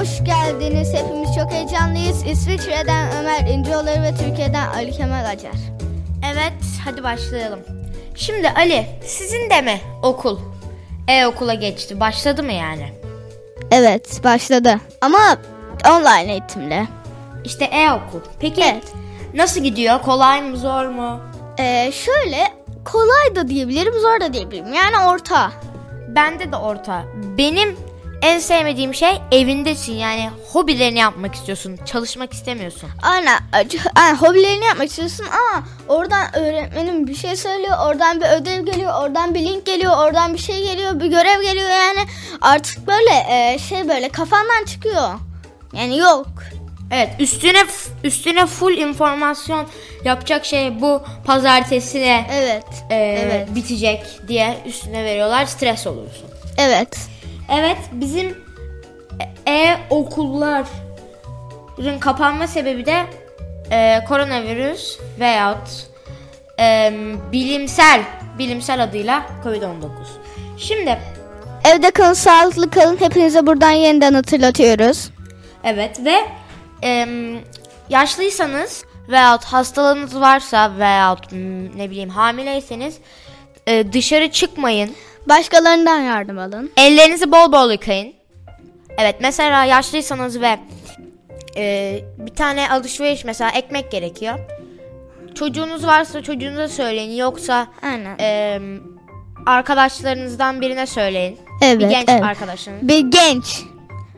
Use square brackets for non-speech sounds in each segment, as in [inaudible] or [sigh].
hoş geldiniz. Hepimiz çok heyecanlıyız. İsviçre'den Ömer İnceoğlu ve Türkiye'den Ali Kemal Acar. Evet, hadi başlayalım. Şimdi Ali, sizin de mi okul? E-okula geçti. Başladı mı yani? Evet, başladı. Ama online eğitimle. İşte e-okul. Peki Evet. nasıl gidiyor? Kolay mı, zor mu? Ee, şöyle kolay da diyebilirim, zor da diyebilirim. Yani orta. Bende de orta. Benim en sevmediğim şey evindesin yani hobilerini yapmak istiyorsun. Çalışmak istemiyorsun. Aynen. Aynen hobilerini yapmak istiyorsun ama oradan öğretmenim bir şey söylüyor. Oradan bir ödev geliyor. Oradan bir link geliyor. Oradan bir şey geliyor. Bir görev geliyor yani. Artık böyle e, şey böyle kafandan çıkıyor. Yani yok. Evet üstüne üstüne full informasyon yapacak şey bu pazartesine Evet. e, evet. bitecek diye üstüne veriyorlar. Stres olursun. Evet. Evet bizim e-okulların kapanma sebebi de e, koronavirüs veyahut e, bilimsel bilimsel adıyla Covid-19. Şimdi Evde kalın, sağlıklı kalın. Hepinize buradan yeniden hatırlatıyoruz. evet ve e, yaşlıysanız veyahut hastalığınız varsa veyahut ne bileyim hamileyseniz e, dışarı çıkmayın. Başkalarından yardım alın. Ellerinizi bol bol yıkayın. Evet mesela yaşlıysanız ve e, bir tane alışveriş mesela ekmek gerekiyor. Çocuğunuz varsa çocuğunuza söyleyin yoksa Aynen. e, arkadaşlarınızdan birine söyleyin. Evet, bir genç evet. arkadaşınız. Bir genç.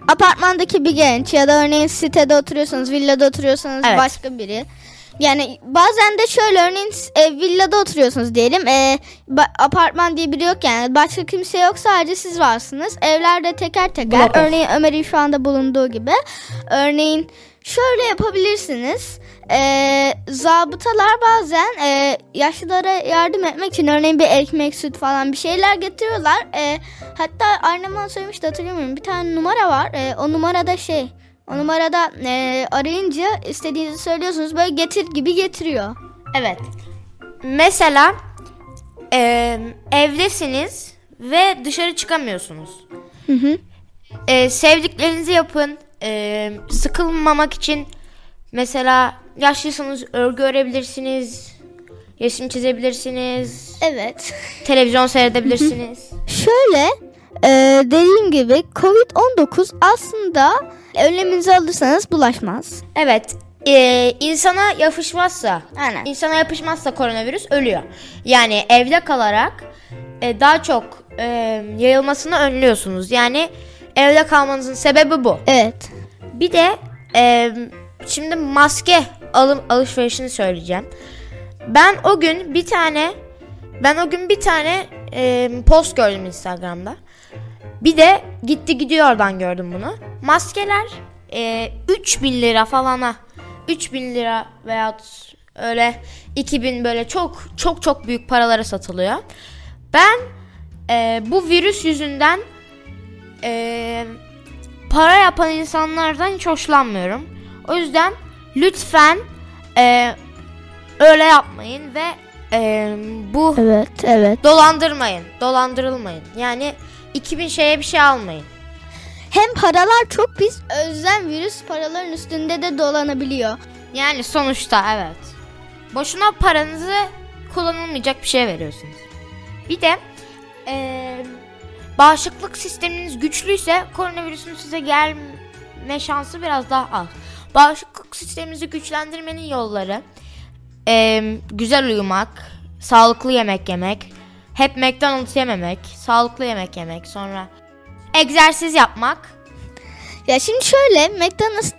Apartmandaki bir genç ya da örneğin sitede oturuyorsanız, villada oturuyorsanız Evet. başka biri. Yani bazen de şöyle örneğin e, villada oturuyorsunuz diyelim. E, apartman diye biri yok yani. Başka kimse yok sadece siz varsınız. Evlerde teker teker. Blok. Örneğin Ömer'in şu anda bulunduğu gibi. Örneğin şöyle yapabilirsiniz. E, zabıtalar bazen e, yaşlılara yardım etmek için örneğin bir ekmek, süt falan bir şeyler getiriyorlar. E, hatta annem bana söylemişti hatırlamıyorum. Bir tane numara var. E, o numarada şey o numarada e, arayınca istediğinizi söylüyorsunuz. Böyle getir gibi getiriyor. Evet. Mesela e, evdesiniz ve dışarı çıkamıyorsunuz. Hı hı. E, sevdiklerinizi yapın. E, sıkılmamak için mesela yaşlıysanız örgü örebilirsiniz. Resim çizebilirsiniz. Evet. Televizyon seyredebilirsiniz. Şöyle e, dediğim gibi Covid-19 aslında önleminizi alırsanız bulaşmaz. evet. E, insana yapışmazsa, Aynen. insana yapışmazsa koronavirüs ölüyor. Yani evde kalarak e, daha çok e, yayılmasını önlüyorsunuz. Yani evde kalmanızın sebebi bu. Evet. Bir de e, şimdi maske alım alışverişini söyleyeceğim. Ben o gün bir tane ben o gün bir tane e, post gördüm Instagram'da. Bir de gitti gidiyor oradan gördüm bunu. Maskeler e, 3000 lira falana 3000 lira veyahut öyle 2000 böyle çok çok çok büyük paralara satılıyor. Ben e, bu virüs yüzünden e, para yapan insanlardan hiç hoşlanmıyorum. O yüzden lütfen e, öyle yapmayın ve e, bu Evet, evet. dolandırmayın, dolandırılmayın. Yani 2000 şeye bir şey almayın. Hem paralar çok pis, özlem virüs paraların üstünde de dolanabiliyor. Yani sonuçta evet. Boşuna paranızı kullanılmayacak bir şey veriyorsunuz. Bir de e, bağışıklık sisteminiz güçlüyse koronavirüsün size gelme şansı biraz daha az. Bağışıklık sisteminizi güçlendirmenin yolları e, güzel uyumak, sağlıklı yemek yemek, hep McDonald's yememek, sağlıklı yemek yemek, sonra egzersiz yapmak. Ya şimdi şöyle McDonald's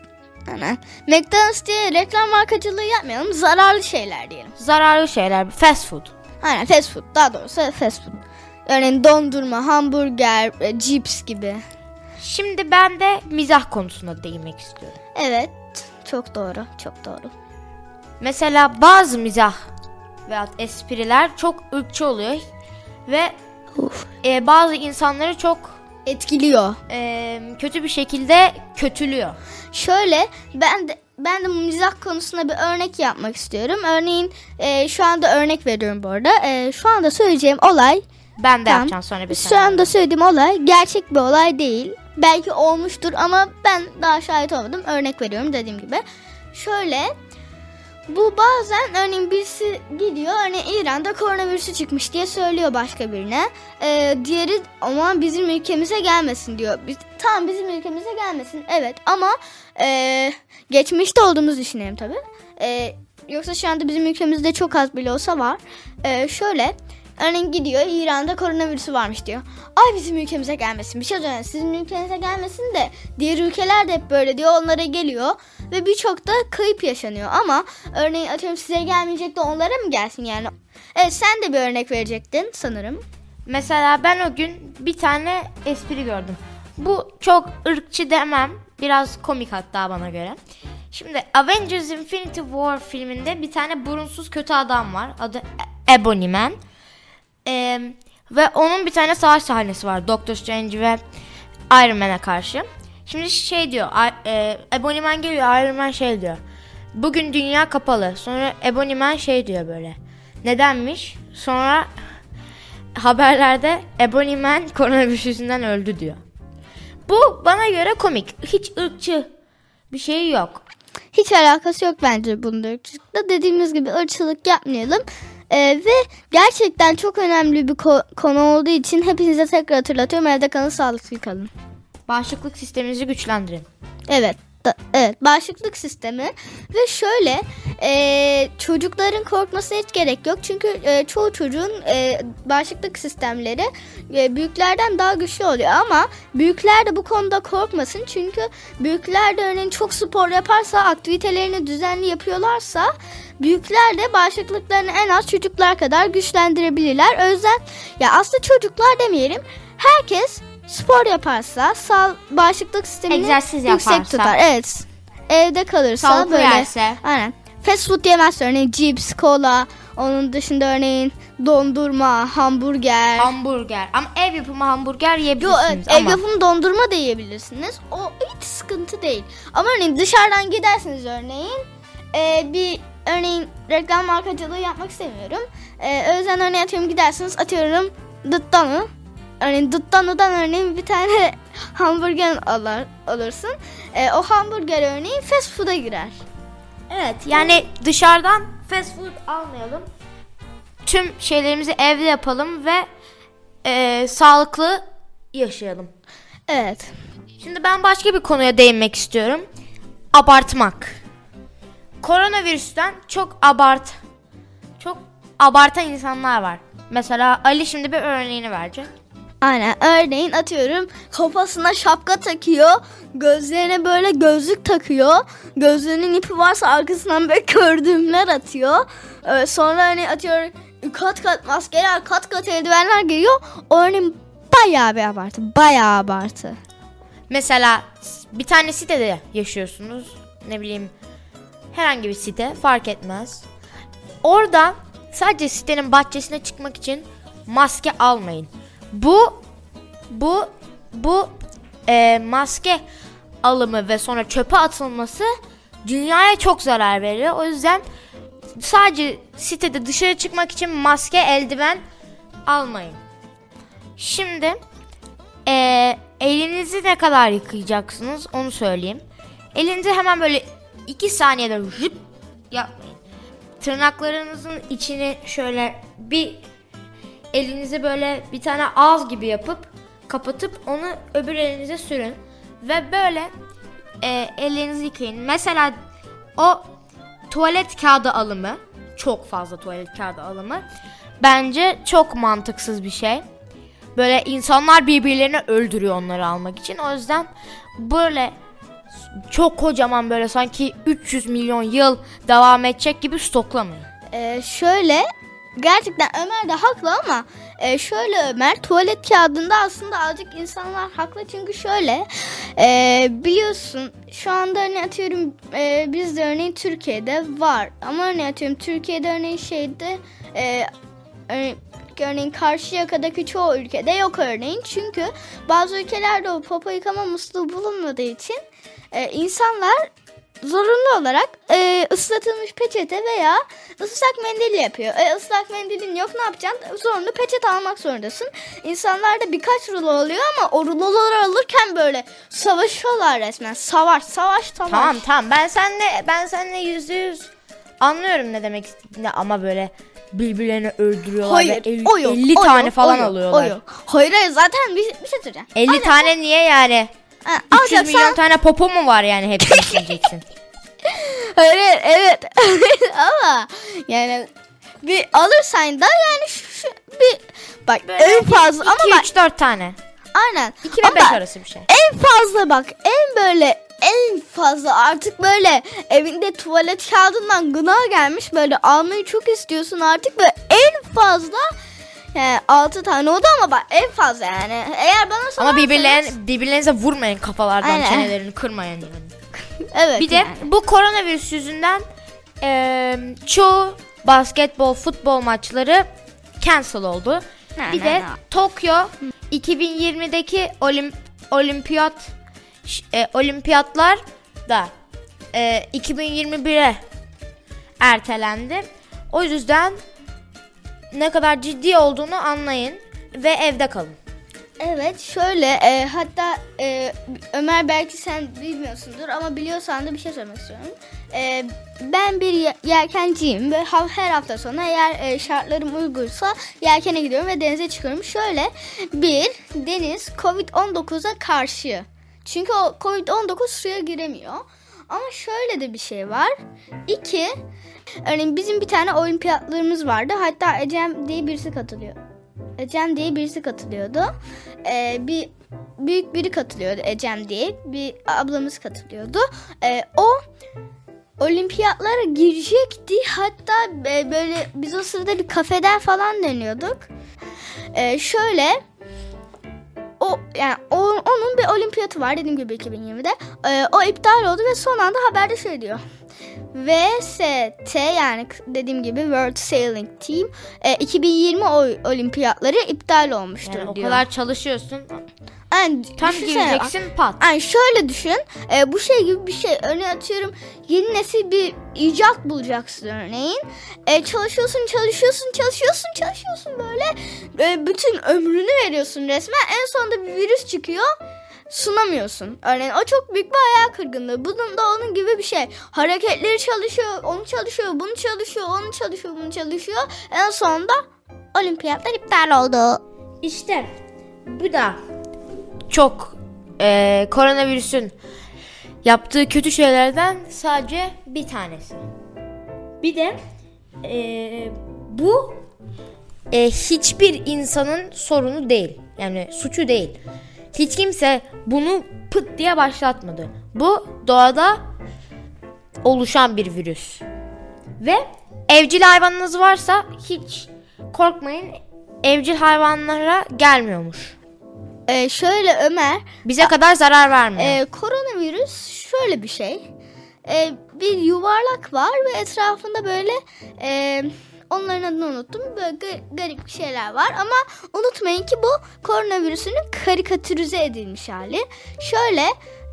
Ana, McDonald's diye reklam markacılığı yapmayalım. Zararlı şeyler diyelim. Zararlı şeyler, fast food. Aynen fast food. Daha doğrusu fast food. Örneğin dondurma, hamburger, e, cips gibi. Şimdi ben de mizah konusuna değinmek istiyorum. Evet. Çok doğru. Çok doğru. Mesela bazı mizah veya espriler çok ırkçı oluyor ve Uf. e, bazı insanları çok Etkiliyor. e, kötü bir şekilde kötülüyor. Şöyle ben de ben de mizah konusunda bir örnek yapmak istiyorum. Örneğin e, şu anda örnek veriyorum bu arada. E, şu anda söyleyeceğim olay Ben de yapacağım sonra bir Şu anda söylediğim olay gerçek bir olay değil. belki olmuştur ama ben daha şahit olmadım. Örnek veriyorum dediğim gibi. Şöyle bu bazen örneğin birisi gidiyor örneğin İran'da koronavirüsü çıkmış diye söylüyor başka birine. Ee, diğeri ama bizim ülkemize gelmesin diyor. Biz, tamam bizim ülkemize gelmesin evet ama e, geçmişte olduğumuzu düşünelim tabii. E, yoksa şu anda bizim ülkemizde çok az bile olsa var. E, şöyle örneğin gidiyor İran'da koronavirüsü varmış diyor. Ay bizim ülkemize gelmesin bir şey söyleyeyim sizin ülkenize gelmesin de diğer ülkeler de hep böyle diyor onlara geliyor. Ve birçok da kayıp yaşanıyor ama örneğin atıyorum size gelmeyecek de onlara mı gelsin yani? Evet sen de bir örnek verecektin sanırım. Mesela ben o gün bir tane espri gördüm. Bu çok ırkçı demem. Biraz komik hatta bana göre. Şimdi Avengers Infinity War filminde bir tane burunsuz kötü adam var. Adı E- Ebony Man. Ee, ve onun bir tane savaş sahnesi var. Doctor Strange ve Iron Man'e karşı. Şimdi şey diyor. E, geliyor. Iron Man şey diyor. Bugün dünya kapalı. Sonra Ebony Man şey diyor böyle. Nedenmiş? Sonra haberlerde Ebony Man koronavirüs yüzünden öldü diyor. Bu bana göre komik. Hiç ırkçı bir şey yok. Hiç alakası yok bence bunda ırkçılıkla. Dediğimiz gibi ırkçılık yapmayalım. Ee, ve gerçekten çok önemli bir ko- konu olduğu için hepinize tekrar hatırlatıyorum. Evde kalın, sağlıklı kalın. Bağışıklık sisteminizi güçlendirin. Evet. da- evet bağışıklık sistemi ve şöyle e, çocukların korkmasına hiç gerek yok çünkü e, çoğu çocuğun e, bağışıklık sistemleri e, büyüklerden daha güçlü oluyor ama büyükler de bu konuda korkmasın çünkü büyükler de örneğin çok spor yaparsa aktivitelerini düzenli yapıyorlarsa büyükler de bağışıklıklarını en az çocuklar kadar güçlendirebilirler o yüzden ya aslında çocuklar demeyelim herkes spor yaparsa sağ bağışıklık sistemini Egzersiz yüksek yaparsa. tutar. Evet. Evde kalırsa Sağlıklı böyle. yerse. Aynen. Fast food yemezse örneğin cips, kola, onun dışında örneğin dondurma, hamburger. Hamburger. Ama ev yapımı hamburger Yo, yiyebilirsiniz evet, ama. ev yapımı dondurma da yiyebilirsiniz. O hiç sıkıntı değil. Ama örneğin dışarıdan gidersiniz örneğin. e, bir örneğin reklam markacılığı yapmak istemiyorum. E, o yüzden örneğin atıyorum gidersiniz atıyorum Dıttanı. Örneğin Dıttanu'dan örneğin bir tane [laughs] hamburger alır, alırsın. E, o hamburger örneğin fast food'a girer. Evet yani dışarıdan fast food almayalım. Tüm şeylerimizi evde yapalım ve e, sağlıklı yaşayalım. Evet. Şimdi ben başka bir konuya değinmek istiyorum. Abartmak. Koronavirüsten çok abart çok abartan insanlar var. Mesela Ali şimdi bir örneğini verecek. Aynen. Örneğin atıyorum kafasına şapka takıyor. Gözlerine böyle gözlük takıyor. Gözlüğünün ipi varsa arkasından böyle kördümler atıyor. Ee, sonra hani atıyorum kat kat maskeler, kat kat eldivenler geliyor. O örneğin bayağı bir abartı. Bayağı abartı. Mesela bir tane sitede yaşıyorsunuz. Ne bileyim herhangi bir site fark etmez. Orada sadece sitenin bahçesine çıkmak için maske almayın. Bu bu bu e, maske alımı ve sonra çöpe atılması dünyaya çok zarar veriyor. O yüzden sadece sitede dışarı çıkmak için maske, eldiven almayın. Şimdi ee, elinizi ne kadar yıkayacaksınız onu söyleyeyim. Elinizi hemen böyle 2 saniyede rıp yapmayın. Tırnaklarınızın içini şöyle bir elinizi böyle bir tane ağız gibi yapıp kapatıp onu öbür elinize sürün. Ve böyle e, ellerinizi yıkayın. Mesela o tuvalet kağıdı alımı çok fazla tuvalet kağıdı alımı bence çok mantıksız bir şey. Böyle insanlar birbirlerini öldürüyor onları almak için. O yüzden böyle çok kocaman böyle sanki 300 milyon yıl devam edecek gibi stoklamayın. Ee, şöyle gerçekten Ömer de haklı ama e, şöyle Ömer tuvalet kağıdında aslında azıcık insanlar haklı. Çünkü şöyle e, biliyorsun şu anda hani atıyorum e, biz de örneğin Türkiye'de var. Ama hani atıyorum Türkiye'de örneğin şeyde e, örneğin, örneğin Karşıyaka'daki çoğu ülkede yok örneğin. Çünkü bazı ülkelerde o popo yıkama musluğu bulunmadığı için e, insanlar zorunlu olarak e, ıslatılmış peçete veya ıslak mendil yapıyor. E, ıslak mendilin yok ne yapacaksın? Zorunlu peçete almak zorundasın. İnsanlarda birkaç rulo oluyor ama o ruloları alırken böyle savaşıyorlar resmen. Savaş, savaş, savaş. Tamam tamam ben seninle ben seninle yüzde yüz anlıyorum ne demek istediğini ama böyle birbirlerini öldürüyorlar Hayır, ve el- o yok, 50 o tane yok, falan o yok, alıyorlar. O yok. Hayır zaten bir, bir şey söyleyeceğim. 50 tane niye yani? Ha, 300 alacaksan- milyon tane popo mu var yani hepsini [laughs] sileceksin? Hayır evet [laughs] ama yani bir alırsan da yani şu, şu bir bak en fazla ama 2 bak 3 4 tane. aynen 2 ve Ama 5 bak, arası bir şey. En fazla bak en böyle en fazla artık böyle evinde tuvalet kağıdından gına gelmiş böyle almayı çok istiyorsun artık ve en fazla yani 6 tane oldu ama bak en fazla yani eğer bana Ama sorarsanız birbirlerine, birbirlerinize vurmayın kafalardan Aynen. çenelerini kırmayın yani. [laughs] evet Bir de yani. bu koronavirüs yüzünden eee, çoğu basketbol, futbol maçları cancel oldu. Ne, bir ne, de ne? Tokyo 2020'deki olim, olimpiyat e, olimpiyatlar da e, 2021'e ertelendi. O yüzden ne kadar ciddi olduğunu anlayın ve evde kalın. Evet şöyle e, hatta e, Ömer belki sen bilmiyorsundur ama biliyorsan da bir şey söylemek istiyorum. E, ben bir ye- yelkenciyim ve her hafta sonu eğer e, şartlarım uygunsa yelkene gidiyorum ve denize çıkıyorum. Şöyle bir deniz Covid-19'a karşı. Çünkü o Covid-19 suya giremiyor. Ama şöyle de bir şey var. İki, örneğin bizim bir tane olimpiyatlarımız vardı. Hatta Ecem diye birisi katılıyor. Ecem diye birisi katılıyordu. Ee, bir büyük biri katılıyordu Ecem diye. Bir ablamız katılıyordu. Ee, o olimpiyatlara girecekti. Hatta e, böyle biz o sırada bir kafeden falan deniyorduk. Ee, şöyle o yani o- onun bir olimpiyatı var dediğim gibi 2020'de. Ee, o iptal oldu ve son anda haberde şey diyor. VST yani dediğim gibi World Sailing Team e, 2020 o- olimpiyatları iptal olmuştur Yani o diyor. kadar çalışıyorsun. Yani Tam gireceksin pat. Yani şöyle düşün. e, bu şey gibi bir şey. Örneğin atıyorum yeni nesil bir icat bulacaksın örneğin. E, çalışıyorsun, çalışıyorsun, çalışıyorsun, çalışıyorsun böyle. E, bütün ömrünü veriyorsun resmen. En sonunda bir virüs çıkıyor. Sunamıyorsun. Örneğin o çok büyük bir hayal kırgınlığı. Bunun da onun gibi bir şey. Hareketleri çalışıyor, onu çalışıyor, bunu çalışıyor, onu çalışıyor, bunu çalışıyor. En sonunda olimpiyatlar iptal oldu. İşte bu da çok eee, koronavirüsün yaptığı kötü şeylerden sadece bir tanesi. Bir de eee, bu eee, hiçbir insanın sorunu değil. Yani suçu değil. Hiç kimse bunu pıt diye başlatmadı. Bu doğada oluşan bir virüs. Ve evcil hayvanınız varsa hiç korkmayın. Evcil hayvanlara gelmiyormuş. E, şöyle Ömer, Bize kadar zarar vermiyor. Ee, koronavirüs şöyle bir şey. Ee, bir yuvarlak var ve etrafında böyle e, onların adını unuttum. Böyle ga- garip şeyler var ama unutmayın ki bu koronavirüsünün karikatürize edilmiş hali. Şöyle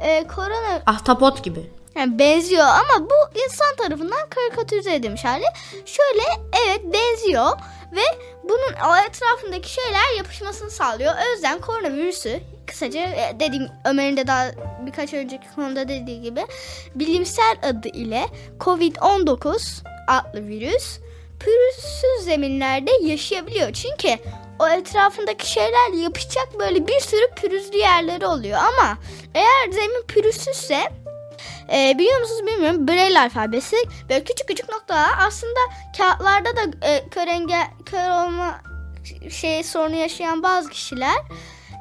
e, korona Ahtapot gibi. yani benziyor ama bu insan tarafından karikatürize edilmiş hali. Şöyle evet benziyor ve bunun o etrafındaki şeyler yapışmasını sağlıyor. O yüzden koronavirüsü kısaca e, dediğim Ömer'in de daha birkaç önceki konuda dediği gibi bilimsel adı ile Covid-19 adlı virüs pürüzsüz zeminlerde yaşayabiliyor. Çünkü o etrafındaki şeyler yapışacak böyle bir sürü pürüzlü yerleri oluyor ama eğer zemin pürüzsüzse e, biliyor musunuz bilmiyorum Braille alfabesi böyle küçük küçük noktalar aslında kağıtlarda da e, kör, engel, kör olma şey sorunu yaşayan bazı kişiler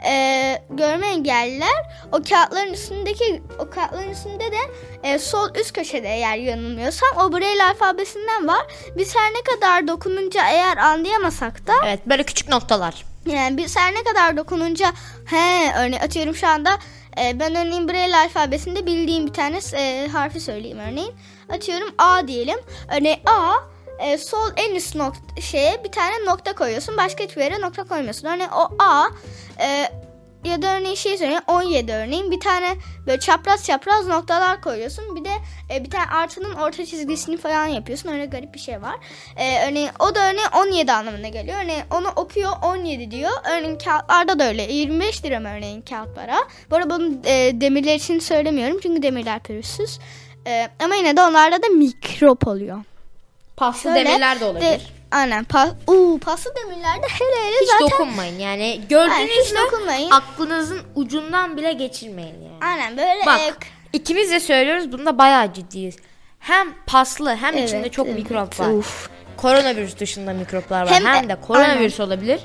e, görme engelliler o kağıtların üstündeki o kağıtların üstünde de e, sol üst köşede eğer yanılmıyorsam o Braille alfabesinden var. Biz her ne kadar dokununca eğer anlayamasak da Evet böyle küçük noktalar. yani biz her ne kadar dokununca he örneğin atıyorum şu anda e, ben örneğin Braille alfabesinde bildiğim bir tane e, harfi söyleyeyim örneğin. Atıyorum A diyelim. Örneğin A e, sol en üst nokta şeye bir tane nokta koyuyorsun. Başka hiçbir yere nokta koymuyorsun. Örneğin o A e, ya da örneğin şey söyleyeyim 17 örneğin bir tane böyle çapraz çapraz noktalar koyuyorsun. Bir de e, bir tane artının orta çizgisini falan yapıyorsun. Öyle garip bir şey var. E, örneğin o da örneğin 17 anlamına geliyor. Örneğin onu okuyor 17 diyor. Örneğin kağıtlarda da öyle. 25 lira mı örneğin kağıt para. Bu arada bunu e, demirler için söylemiyorum. Çünkü demirler pürüzsüz. E, ama yine de onlarda da mikrop oluyor. Paslı Şöyle demirler de olabilir. De, aynen. Pa, uu, paslı demirlerde hele hele hiç zaten. dokunmayın yani Aynen, gördüğünüz hiç mü dokunmayın. aklınızın ucundan bile geçirmeyin yani. Aynen böyle. Bak e, ikimiz de söylüyoruz bunda bayağı ciddiyiz. Hem paslı hem Evet, içinde çok evet. mikrop var. Uf. Koronavirüs dışında mikroplar var. Hem Hem de- de, koronavirüs olabilir.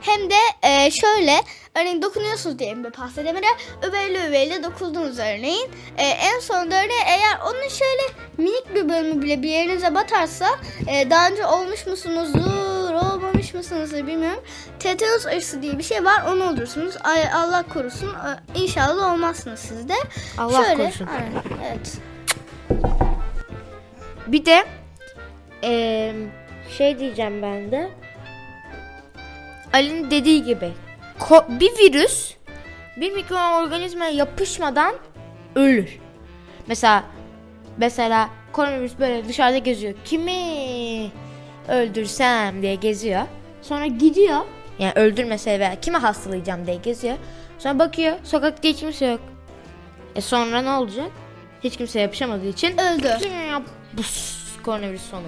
Hem de e, şöyle örneğin dokunuyorsunuz diyelim bir pasta demire öbeyle öbeyle dokundunuz örneğin. E, en sonunda örneğin eğer onun şöyle minik bir bölümü bile bir yerinize batarsa e, daha önce olmuş musunuzdur olmamış mısınızdır bilmiyorum. Tetanus aşısı diye bir şey var onu olursunuz. Ay, Allah korusun E, inşallah olmazsınız siz de. Allah şöyle, korusun. Aynen, evet. Bir de eee, şey diyeceğim ben de. Ali'nin dediği gibi bir virüs bir mikroorganizmaya yapışmadan ölür. Mesela mesela koronavirüs böyle dışarıda geziyor. Kimi öldürsem diye geziyor. Sonra gidiyor. Yani öldürmese veya kimi hastalayacağım diye geziyor. Sonra bakıyor sokakta hiç kimse yok. E sonra ne olacak? Hiç kimse yapışamadığı için Öldü. Bus, koronavirüs sonu.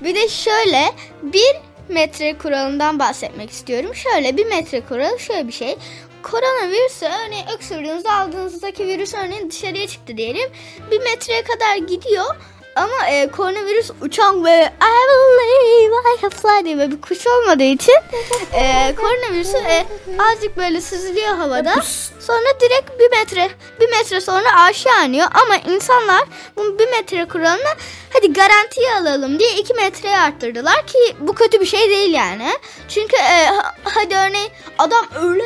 Bir de şöyle bir metre kuralından bahsetmek istiyorum. Şöyle bir metre kuralı şöyle bir şey. Koronavirüsü örneğin öksürdüğünüzde aldığınızdaki virüs örneğin dışarıya çıktı diyelim. Bir metreye kadar gidiyor. Ama e, koronavirüs uçan ve I believe I can fly diye bir kuş olmadığı için e, koronavirüsü e, azıcık böyle süzülüyor havada. Sonra direkt bir metre bir metre sonra aşağı iniyor. Ama insanlar bu bir metre kuralını hadi garantiye alalım diye iki metreye arttırdılar ki bu kötü bir şey değil yani. Çünkü e, ha- hadi örneğin adam öyle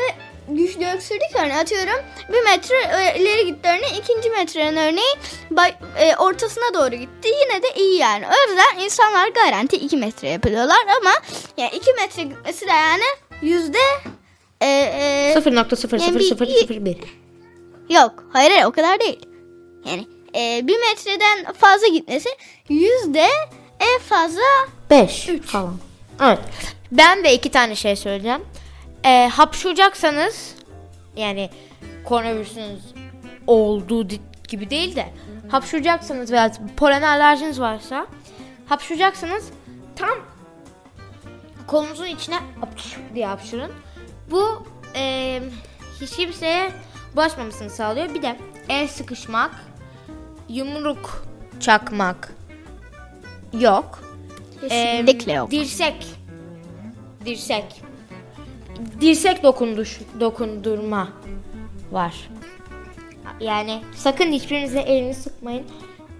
güçlü öksürdü ki örneğin atıyorum bir metre e, ileri gitti örneğin ikinci metrenin örneğin bay- e, ortasına doğru gitti yine de iyi yani. O yüzden insanlar garanti iki metre yapıyorlar ama yani iki metre gitmesi de yani yüzde e, e, 0.00001. Yok hayır hayır o kadar değil. Yani e, bir metreden fazla gitmesi yüzde en fazla 5 falan. Evet. Ben de iki tane şey söyleyeceğim. Ee, hapşuracaksanız yani koronavirüsünüz olduğu gibi değil de hapşuracaksanız veya polen alerjiniz varsa hapşuracaksanız tam kolunuzun içine apş diye hapşırın. Bu e, hiç kimseye bulaşmamasını sağlıyor. Bir de el sıkışmak, yumruk çakmak yok. kesinlikle Em, yok. Dirsek. Dirsek. Dirsek dokunduş, dokundurma var. Yani sakın hiçbirinize elini sıkmayın.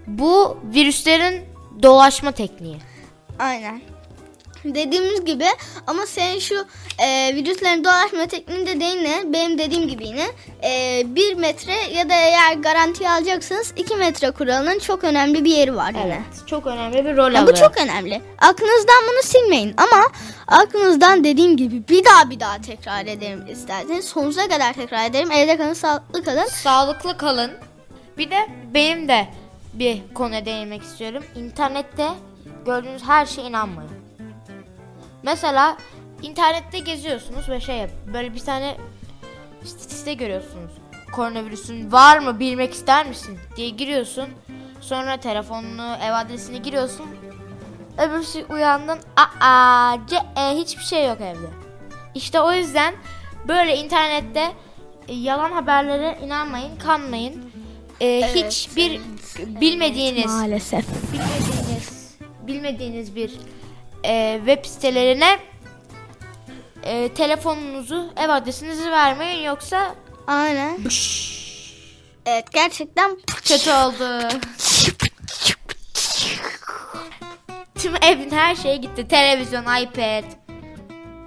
Bu virüslerin dolaşma tekniği. Aynen. Dediğimiz gibi ama senin şu e, virüslerin dolaşma tekniğinde değil ne? Benim dediğim gibi yine e, bir metre ya da eğer garanti alacaksanız iki metre kuralının çok önemli bir yeri var yine. Evet. Çok önemli bir rol alıyor. bu çok önemli. Aklınızdan bunu silmeyin ama aklınızdan dediğim gibi bir daha bir daha tekrar ederim isterseniz. Sonsuza kadar tekrar ederim. Evde kalın, sağlıklı kalın. Sağlıklı kalın. Bir de benim de bir konuya değinmek istiyorum. İnternette gördüğünüz her şeye inanmayın. Mesela internette geziyorsunuz ve şey yap, böyle bir tane site görüyorsunuz. Koronavirüsün var mı bilmek ister misin diye giriyorsun. Sonra telefonunu, ev adresini giriyorsun. Öbürsü uyandın. Aa, ce, e, hiçbir şey yok evde. İşte o yüzden böyle internette e, yalan haberlere inanmayın, kanmayın. E, hiçbir bilmediğiniz Maalesef. bilmediğiniz bilmediğiniz bir e, web sitelerine e, telefonunuzu, ev adresinizi vermeyin yoksa Aynen. Evet gerçekten kötü oldu. Tüm evin her şeyi gitti. Televizyon, iPad.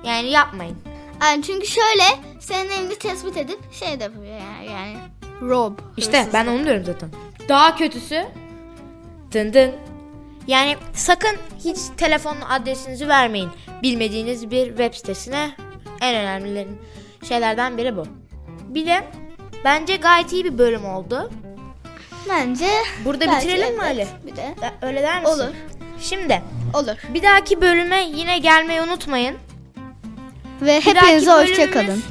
Yani yapmayın. Yani çünkü şöyle senin evini tespit edip şey de yapıyor yani. yani rob. İşte ben onu diyorum zaten. Daha kötüsü dın dın. Yani sakın hiç telefon adresinizi vermeyin. Bilmediğiniz bir web sitesine en önemlilerin şeylerden biri bu. Bir de bence gayet iyi bir bölüm oldu. Bence Burada belki bitirelim mi evet. Ali? Bir de Öyle der misin? Olur. Şimdi olur. bir dahaki bölüme yine gelmeyi unutmayın. Ve Bir hepinize hoşça bölümümüz- kalın.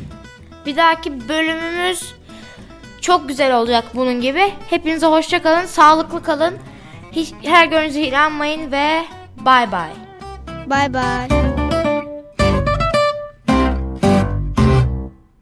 Bir dahaki bölümümüz çok güzel olacak bunun gibi. Hepinize hoşça kalın, sağlıklı kalın. Hiç, her gördüğünüze inanmayın ve bay bay. Bay bay.